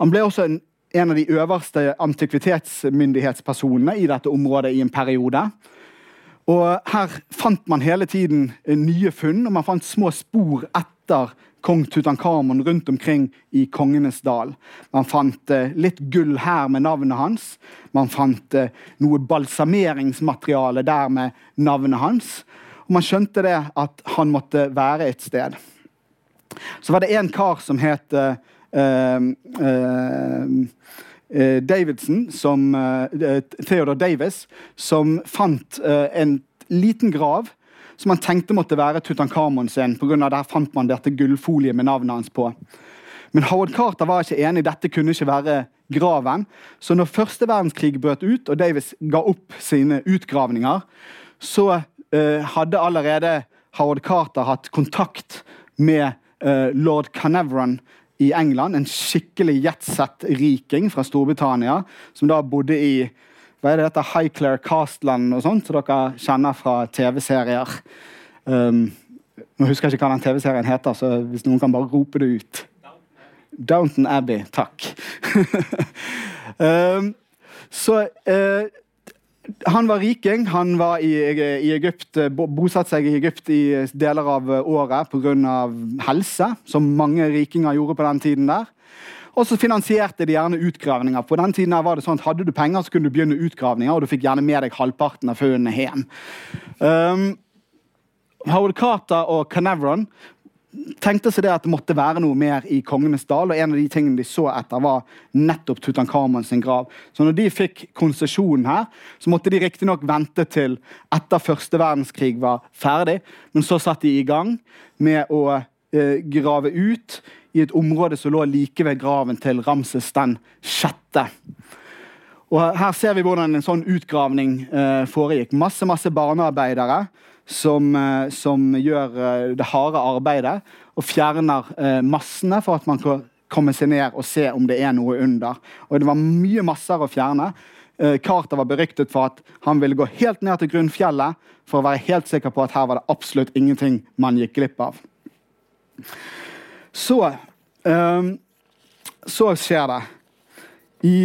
Han ble også en, en av de øverste antikvitetsmyndighetspersonene i dette området i en periode. Og Her fant man hele tiden nye funn, og man fant små spor etter kong Tutankhamon rundt omkring i Kongenes dal. Man fant eh, litt gull her med navnet hans. Man fant eh, noe balsameringsmateriale der med navnet hans. Og man skjønte det at han måtte være et sted. Så var det en kar som het eh, eh, eh Davidson, som, eh, Theodore Davis, som fant en liten grav som han tenkte måtte være Tutankhamon sin. På grunn av Der fant man dette gullfoliet med navnet hans på. Men Howard Carter var ikke enig. Dette kunne ikke være graven. Så når første verdenskrig brøt ut, og Davis ga opp sine utgravninger, så uh, hadde allerede Howard Carter hatt kontakt med uh, lord Canevron i England. En skikkelig jetset-riking fra Storbritannia, som da bodde i hva er det dette Highclere Castland og sånt, som dere kjenner fra TV-serier? Um, nå husker jeg ikke hva den TV-serien heter, så hvis noen kan bare rope det ut. Downton Abbey. Takk. um, så uh, han var riking. Han var i, i Egypt, bosatt seg i Egypt i deler av året pga. helse, som mange rikinger gjorde på den tiden der. Og så finansierte de gjerne utgravninger. På den tiden var det sånn at Hadde du penger, så kunne du begynne utgravninger, og du fikk gjerne med deg halvparten av funnene hjem. Um, Howard Carter og Canevron tenkte seg det at det måtte være noe mer i Kongenes dal. og En av de tingene de så etter, var nettopp Tutankhamon sin grav. Så når de fikk konsesjonen her, så måtte de riktignok vente til etter første verdenskrig var ferdig, men så satte de i gang med å eh, grave ut i et område som lå like ved graven til Ramses den sjette. Og her ser vi hvordan en sånn utgravning eh, foregikk. Masse masse barnearbeidere som, eh, som gjør eh, det harde arbeidet og fjerner eh, massene for at man kan komme seg ned og se om det er noe under. Og Det var mye masser å fjerne. Carter var beryktet for at han ville gå helt ned til grunnfjellet for å være helt sikker på at her var det absolutt ingenting man gikk glipp av. Så um, Så skjer det. I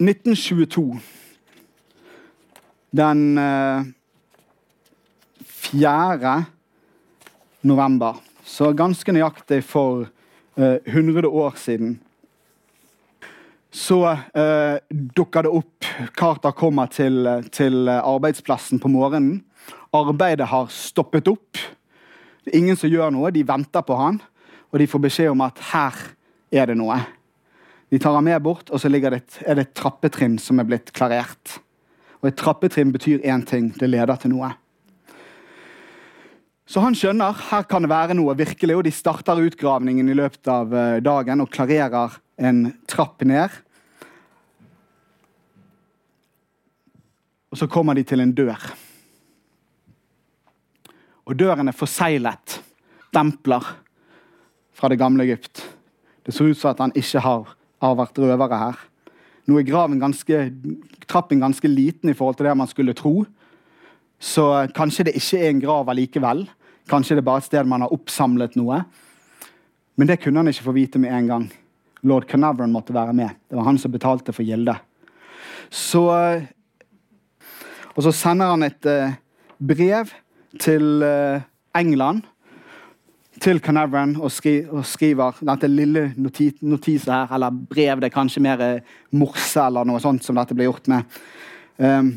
1922, den uh, 4. november så ganske nøyaktig for eh, 100 år siden, så eh, dukker det opp Carter kommer til, til arbeidsplassen på morgenen. Arbeidet har stoppet opp. Det er ingen som gjør noe. De venter på han, og de får beskjed om at her er det noe. De tar han med bort, og så det et, er det et trappetrinn som er blitt klarert. Og Et trappetrinn betyr én ting. Det leder til noe. Så han skjønner her kan det være noe virkelig, og de starter utgravningen i løpet av eh, dagen og klarerer en trapp ned. Og så kommer de til en dør. Og døren er forseglet. Dempler fra det gamle Egypt. Det ser ut som at han ikke har, har vært røvere her. Nå er graven ganske, trappen ganske liten i forhold til det man skulle tro. Så kanskje det ikke er en grav allikevel. Kanskje det er bare et sted man har oppsamlet noe. Men det kunne han ikke få vite med en gang. Lord Carnarvon måtte være med. Det var han som betalte for gildet. Så, og så sender han et uh, brev til uh, England, til Carnarvon, og, skri, og, skriver dette lille notis, notiset her, eller brev, det er kanskje mer uh, morse eller noe sånt som dette ble gjort med. Um,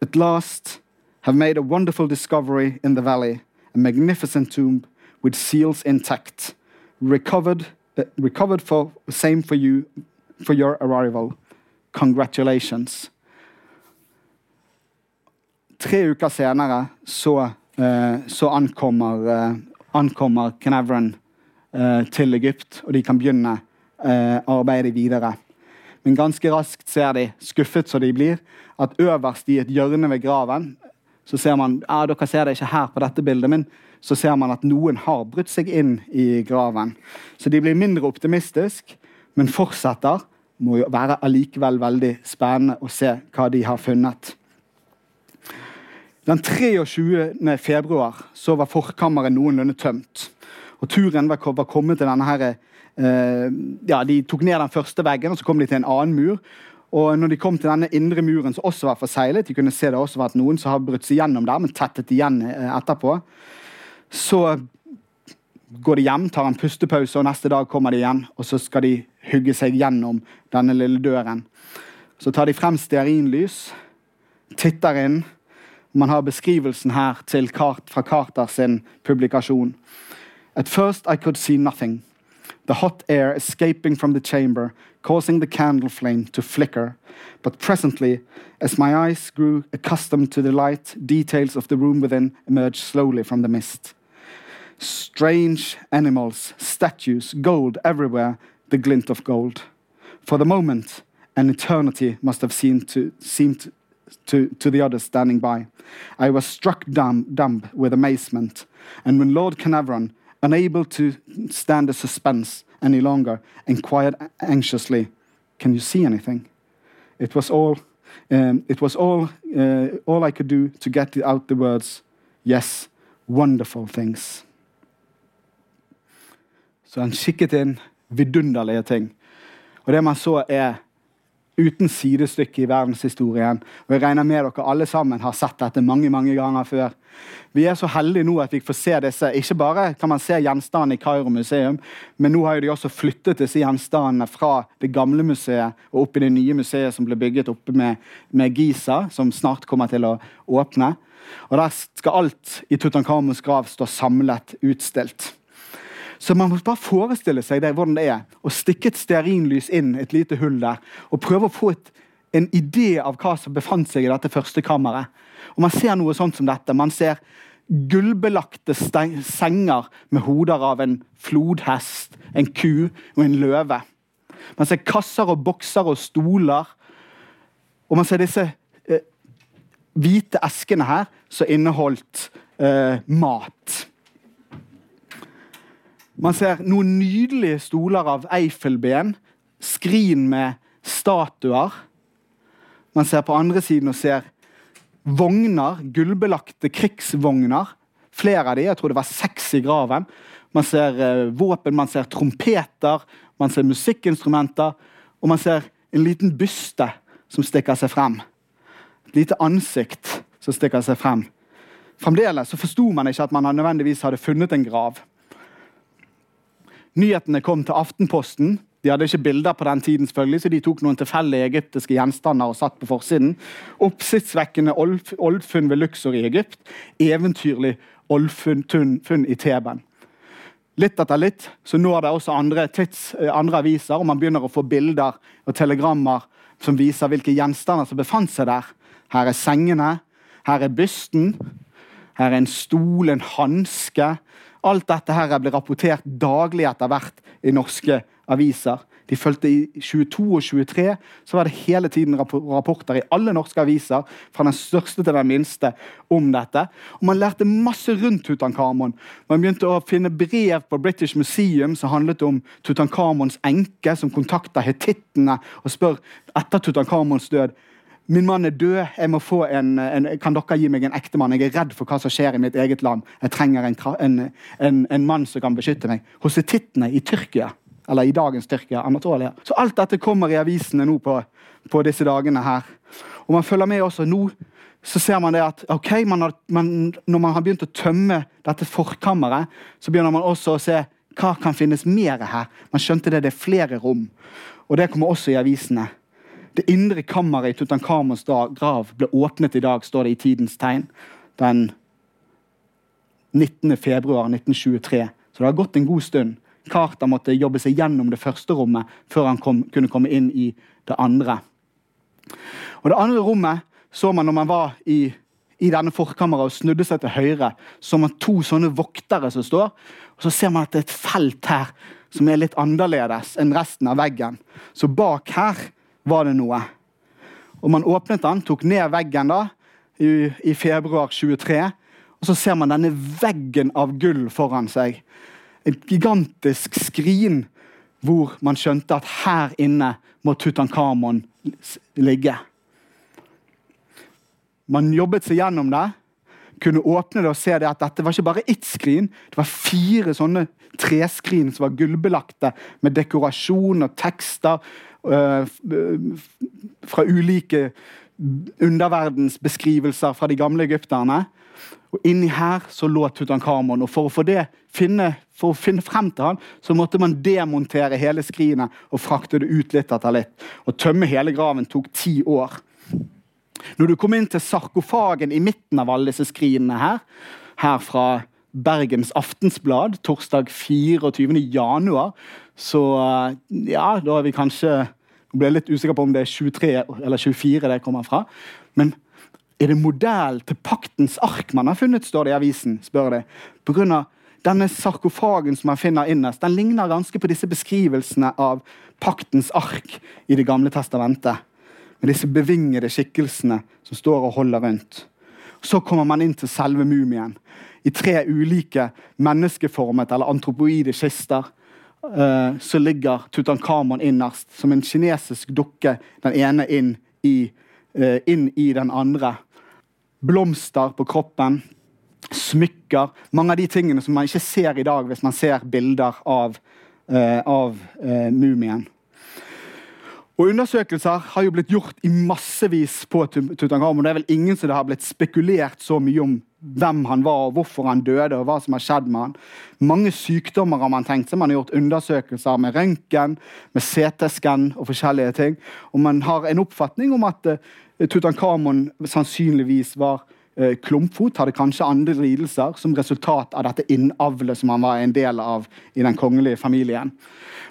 At last have made a wonderful discovery in the valley a magnificent tomb with seals intact, recovered, uh, recovered for same for you for your arrival. Congratulations. Tre uker senere så, uh, så ankommer, uh, ankommer Canavron uh, til Egypt, og de kan begynne arbeidet videre. Men ganske raskt ser de, skuffet som de blir, at øverst i et hjørne ved graven så ser man ja, Dere ser det ikke her på dette bildet, men så ser man at noen har brutt seg inn i graven. Så de blir mindre optimistiske, men fortsetter. Må jo være allikevel veldig spennende å se hva de har funnet. Den 23. februar så var forkammeret noenlunde tømt. Og turen var kommet til denne her, eh, ja, De tok ned den første veggen, og så kom de til en annen mur. Og når de kom til denne indre muren, som også var forseglet, de kunne se det også vært noen som har brutt seg gjennom der, men tettet igjen eh, etterpå, så går de hjem, tar en pustepause, og neste dag kommer de igjen. Og så skal de hugge seg gjennom denne lille døren. Så tar de frem stearinlys, titter inn. Man har beskrivelsen her Kart, fra Carter sin publikasjon. At first I could see nothing. The hot air escaping from the chamber causing the candle flame to flicker. But presently, as my eyes grew accustomed to the light, details of the room within emerged slowly from the mist. Strange animals, statues, gold everywhere, the glint of gold. For the moment, an eternity must have seemed to, seemed to, to the others standing by. I was struck dumb, dumb with amazement, and when Lord Carnarvon, unable to stand the suspense, any longer, inquired anxiously, Can you see anything? It was all, um, it was all, uh, all I could do to get out the words, Yes, wonderful things. Så han kikket inn vidunderlige ting. Og det man så, er uten sidestykke i verdenshistorien. Og jeg regner med dere alle sammen har sett dette mange mange ganger før. Vi er så heldige nå at vi får se disse. Ikke bare kan man se gjenstandene i Kairo museum, men nå har de også flyttet disse gjenstandene fra det gamle museet og opp i det nye museet som ble bygget oppe med, med Giza, som snart kommer til å åpne. Og Der skal alt i Tutankhamons grav stå samlet utstilt. Så man må bare forestille seg det, hvordan det er å stikke et stearinlys inn et lite hull der og prøve å få et, en idé av hva som befant seg i dette første kammeret. Og Man ser noe sånt som dette. Man ser gullbelagte senger med hoder av en flodhest, en ku og en løve. Man ser kasser og bokser og stoler. Og man ser disse eh, hvite eskene her som inneholdt eh, mat. Man ser noen nydelige stoler av Eiffelben, skrin med statuer. Man ser på andre siden og ser vogner, gullbelagte krigsvogner. Flere av de, jeg tror det var seks i graven. Man ser uh, våpen, man ser trompeter, man ser musikkinstrumenter. Og man ser en liten byste som stikker seg frem. Et lite ansikt som stikker seg frem. Fremdeles så forsto man ikke at man nødvendigvis hadde funnet en grav. Nyhetene kom til Aftenposten. De hadde ikke bilder på den tiden, selvfølgelig, så de tok noen tilfeldige egyptiske gjenstander og satt på forsiden. Oppsiktsvekkende oldfunn ved Luxor i Egypt. Eventyrlig oldfunn i Teben. Litt etter litt så når det også andre, tids, eh, andre aviser, og man begynner å få bilder og telegrammer som viser hvilke gjenstander som befant seg der. Her er sengene, her er bysten, her er en stol, en hanske. Alt dette her blir rapportert daglig etter hvert i norske aviser. De fulgte I 22 og 23 så var det hele tiden rapporter i alle norske aviser fra den største til den minste om dette. Og Man lærte masse rundt Tutankhamon. Man begynte å finne brev på British Museum som handlet om Tutankhamons enke, som kontakter hetittene og spør etter Tutankhamons død Min mann er død. en, en, Kan dere gi meg en ektemann? Jeg er redd for hva som skjer i mitt eget land. Jeg trenger en, en, mann som kan beskytte meg. Hos etittene i Tyrkia, eller i dagens Tyrkia, Anatolia. Så alt dette kommer i avisene nå på, på disse dagene her. Og man følger med også nå så ser man det at ok, man har, man, når man har begynt å tømme dette forkammeret, så begynner man også å se hva kan finnes mer her. Man skjønte det, det er flere rom. Og det kommer også i avisene. Det indre kammeret i Tutankhamons grav ble åpnet i dag, står det i Tidens Tegn. Den 19. februar 1923. Så det har gått en god stund. Carter måtte jobbe seg gjennom det første rommet før han kom, kunne komme inn i det andre. Og Det andre rommet så man når man var i, i denne forkammeret og snudde seg til høyre. Så man to sånne voktere som står. Og Så ser man at det er et felt her som er litt annerledes enn resten av veggen. Så bak her var det noe. Og Man åpnet den, tok ned veggen da, i, i februar 23. Og så ser man denne veggen av gull foran seg. Et gigantisk skrin hvor man skjønte at her inne må Tutankhamon ligge. Man jobbet seg gjennom det, kunne åpne det og se det at dette var ikke bare ett skrin. Det var fire sånne treskrin som var gullbelagte med dekorasjon og tekster fra ulike underverdensbeskrivelser fra de gamle egypterne. Og Inni her så lå Tutankhamon. og For å det, finne, for å finne frem til han, så måtte man demontere hele skrinet og frakte det ut litt etter litt. Å tømme hele graven tok ti år. Når du kom inn til sarkofagen i midten av alle disse skrinene her, her fra Bergens Aftensblad torsdag 24. januar, så ja, da er vi kanskje ble litt usikker på om det er 23 eller 24 det kommer fra. Men er det modell til paktens ark man har funnet, står det i avisen. spør det. På grunn av denne sarkofagen som man finner innerst, den ligner ganske på disse beskrivelsene av paktens ark i Det gamle testamentet. Med disse bevingede skikkelsene som står og holder rundt. Så kommer man inn til selve mumien. I tre ulike menneskeformet eller antropoide kister så ligger Tutankhamon innerst, som en kinesisk dukke. Den ene inn i, uh, inn i den andre. Blomster på kroppen, smykker. Mange av de tingene som man ikke ser i dag hvis man ser bilder av, uh, av mumien. Og Undersøkelser har jo blitt gjort i massevis på Tutankhamon. Det er vel ingen som det har blitt spekulert så mye om hvem han var, og hvorfor han døde, og hva som har skjedd med han. Mange sykdommer har man tenkt seg. Man har gjort undersøkelser med røntgen, med CT-skann og forskjellige ting. Og man har en oppfatning om at uh, Tutankhamon sannsynligvis var uh, klumpfot, hadde kanskje andre lidelser som resultat av dette innavlet som han var en del av i den kongelige familien.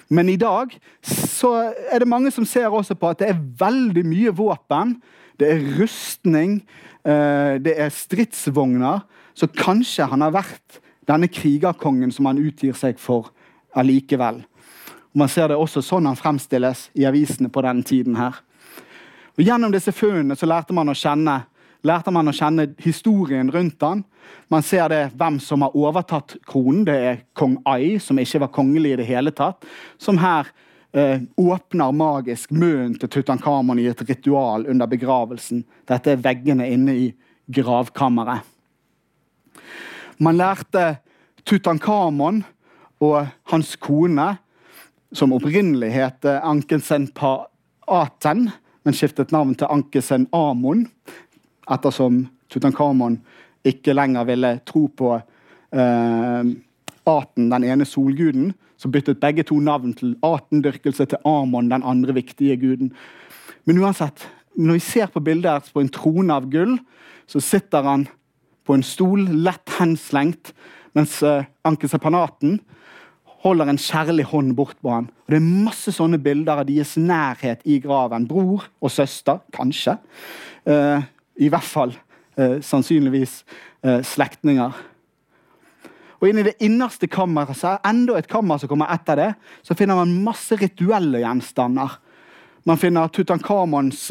Men i dag så er det mange som ser også på at det er veldig mye våpen. Det er rustning, det er stridsvogner. Så kanskje han har vært denne krigerkongen som han utgir seg for allikevel. Man ser det også sånn han fremstilles i avisene på denne tiden. her. Og Gjennom disse funnene så lærte man å kjenne lærte man å kjenne historien rundt han. Man ser det hvem som har overtatt kronen. Det er kong Ai, som ikke var kongelig i det hele tatt. Som her eh, åpner magisk munnen til Tutankhamon i et ritual under begravelsen. Dette er veggene inne i gravkammeret. Man lærte Tutankhamon og hans kone, som opprinnelig het Ankensen Paaten, men skiftet navn til Ankensen Amon ettersom Tutankhamon ikke lenger ville tro på eh, Aten, den ene solguden. Så byttet begge to navn til Atendyrkelse til Amon, den andre viktige guden. Men uansett, når vi ser på bildet her på en trone av gull, så sitter han på en stol, lett henslengt, mens uh, Ankesepanaten holder en kjærlig hånd bort på han. Og Det er masse sånne bilder av deres nærhet i graven. Bror og søster, kanskje. Uh, I hvert fall uh, sannsynligvis uh, slektninger. Og inn i det innerste kammeret, er enda et kammer som kommer etter det, så finner man masse rituelle gjenstander. Man finner Tutankhamons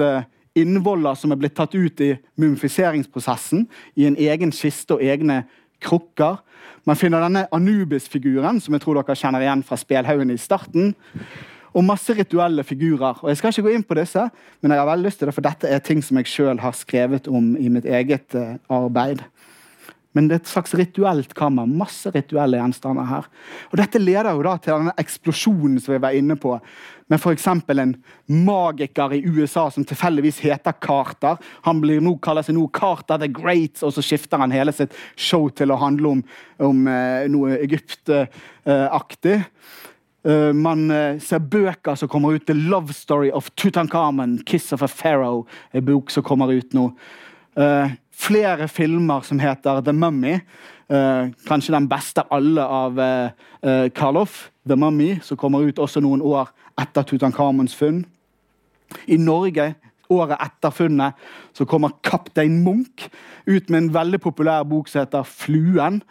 innvoller som er blitt tatt ut i mumifiseringsprosessen i en egen kiste og egne krukker. Man finner denne Anubis-figuren, som jeg tror dere kjenner igjen fra spelhaugen i starten. Og masse rituelle figurer. Og Jeg skal ikke gå inn på disse, men jeg har veldig lyst til det, for dette er ting som jeg sjøl har skrevet om i mitt eget uh, arbeid. Men det er et slags rituelt kammer. Masse rituelle gjenstander her. Og Dette leder jo da til denne eksplosjonen som vi var inne på. Med f.eks. en magiker i USA som tilfeldigvis heter Carter. Han blir nå, kaller seg nå Carter the Great, og så skifter han hele sitt show til å handle om, om eh, noe Egypt-aktig. Uh, man uh, ser bøker som kommer ut. The Love Story of Tutankhamen, Kiss of a Pharaoh, en bok som kommer ut nå. Flere filmer som heter The Mummy. Uh, kanskje den beste av alle av uh, Karloff, The Mummy, som kommer ut også noen år etter Tutankhamons funn. I Norge, året etter funnet, så kommer Kaptein Munch ut med en veldig populær bok som heter Fluen.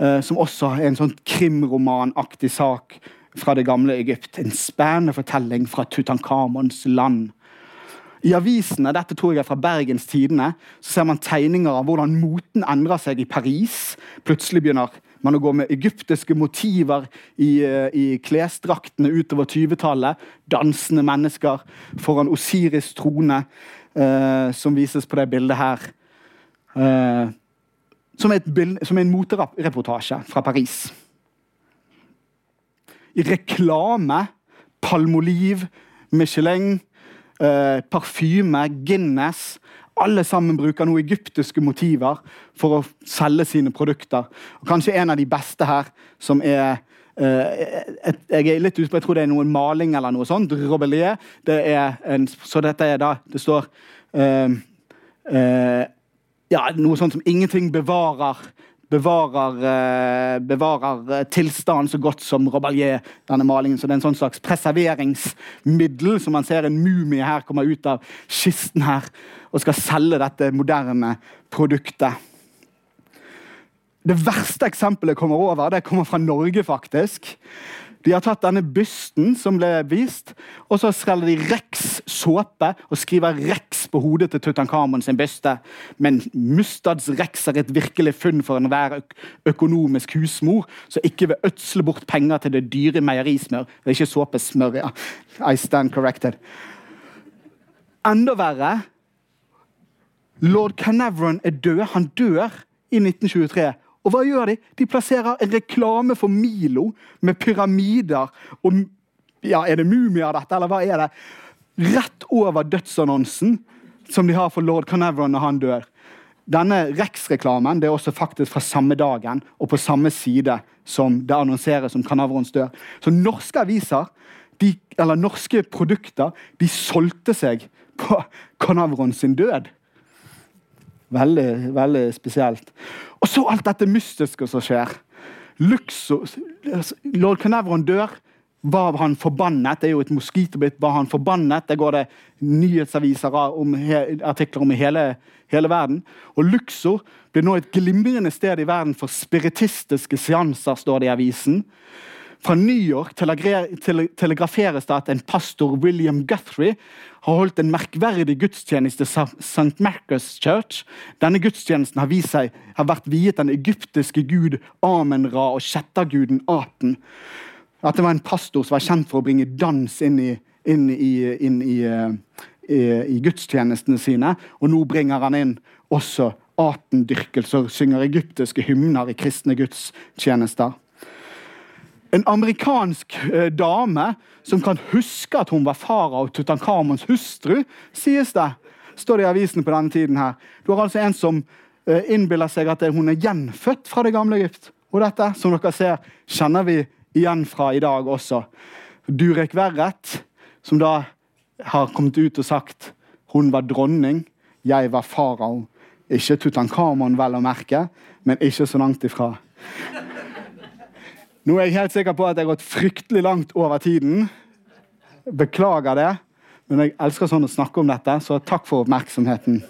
Uh, som også er en sånn krimromanaktig sak fra det gamle Egypt. En spennende fortelling fra Tutankhamons land. I avisene dette tror jeg er fra Bergens Tidende, så ser man tegninger av hvordan moten endrer seg i Paris. Plutselig begynner man å gå med egyptiske motiver i, eh, i klesdraktene utover 20-tallet. Dansende mennesker foran Osiris trone, eh, som vises på det bildet her. Eh, som, er bild, som, en motereportasje fra Paris. I reklame, palmoliv, Michelin eh, parfyme, Guinness. Alle sammen bruker noen egyptiske motiver for å selge sine produkter. Og kanskje en av de beste her, som er eh, et, jeg er litt på, jeg tror det er noen maling eller noe sånt. Robelier. Det er en, så dette er da Det står eh, eh, ja, noe sånt som 'ingenting bevarer' bevarer, uh, bevarer uh, tilstanden så godt som Robalier, denne malingen. Så det er en sånn slags preserveringsmiddel som man ser en mumie her kommer ut av kisten her og skal selge dette moderne produktet. Det verste eksempelet kommer over, det kommer fra Norge, faktisk. De har tatt denne bysten som ble vist, og så skreller de Rex såpe og skriver Rex på hodet til Tutankhamon sin byste. Men Mustads Rex er et virkelig funn for enhver økonomisk husmor, så ikke vil ødsle bort penger til det dyre meierismør. Det er ikke såpesmør, ja. I stand corrected. Enda verre Lord Canaveron er død. Han dør i 1923. Og hva gjør de? De plasserer en reklame for Milo med pyramider og ja, Er det mumier, dette, eller hva er det? Rett over dødsannonsen som de har for lord Carnarvon når han dør. Denne Rex-reklamen det er også faktisk fra samme dagen og på samme side som det annonseres om Canaverons dør. Så norske aviser, de, eller norske produkter, de solgte seg på Carnarvon sin død. Veldig, veldig spesielt. Og så alt dette mystiske som skjer. Luksus Lord Canevron dør. Var han forbannet? Det er jo et moskitobitt. Var han forbannet? Det går det nyhetsaviser om, artikler om i hele, hele verden. Og Luxor blir nå et glimrende sted i verden for spiritistiske seanser, står det i avisen. Fra New York telegraferes det at en pastor, William Guthrie, har holdt en merkverdig gudstjeneste i St. Marcus Church. Denne gudstjenesten har seg har vært viet den egyptiske gud Amen-Ra og kjetterguden Aten. At det var en pastor som var kjent for å bringe dans inn i, inn i, inn i, uh, i, gudstjenestene sine. Og nå bringer han inn også Aten-dyrkelser synger egyptiske hymner i kristne gudstjenester. En amerikansk eh, dame som kan huske at hun var farao Tutankhamons hustru, sies det. Står det i avisen på denne tiden her. Du har altså en som eh, innbiller seg at hun er gjenfødt fra det gamle Egypt. Og dette, som dere ser, kjenner vi igjen fra i dag også. Durek Verret, som da har kommet ut og sagt hun var dronning, jeg var farao. Ikke Tutankhamon, vel å merke, men ikke så langt ifra. Nå er jeg helt sikker på at jeg har gått fryktelig langt over tiden. Beklager det, men jeg elsker sånn å snakke om dette, så takk for oppmerksomheten.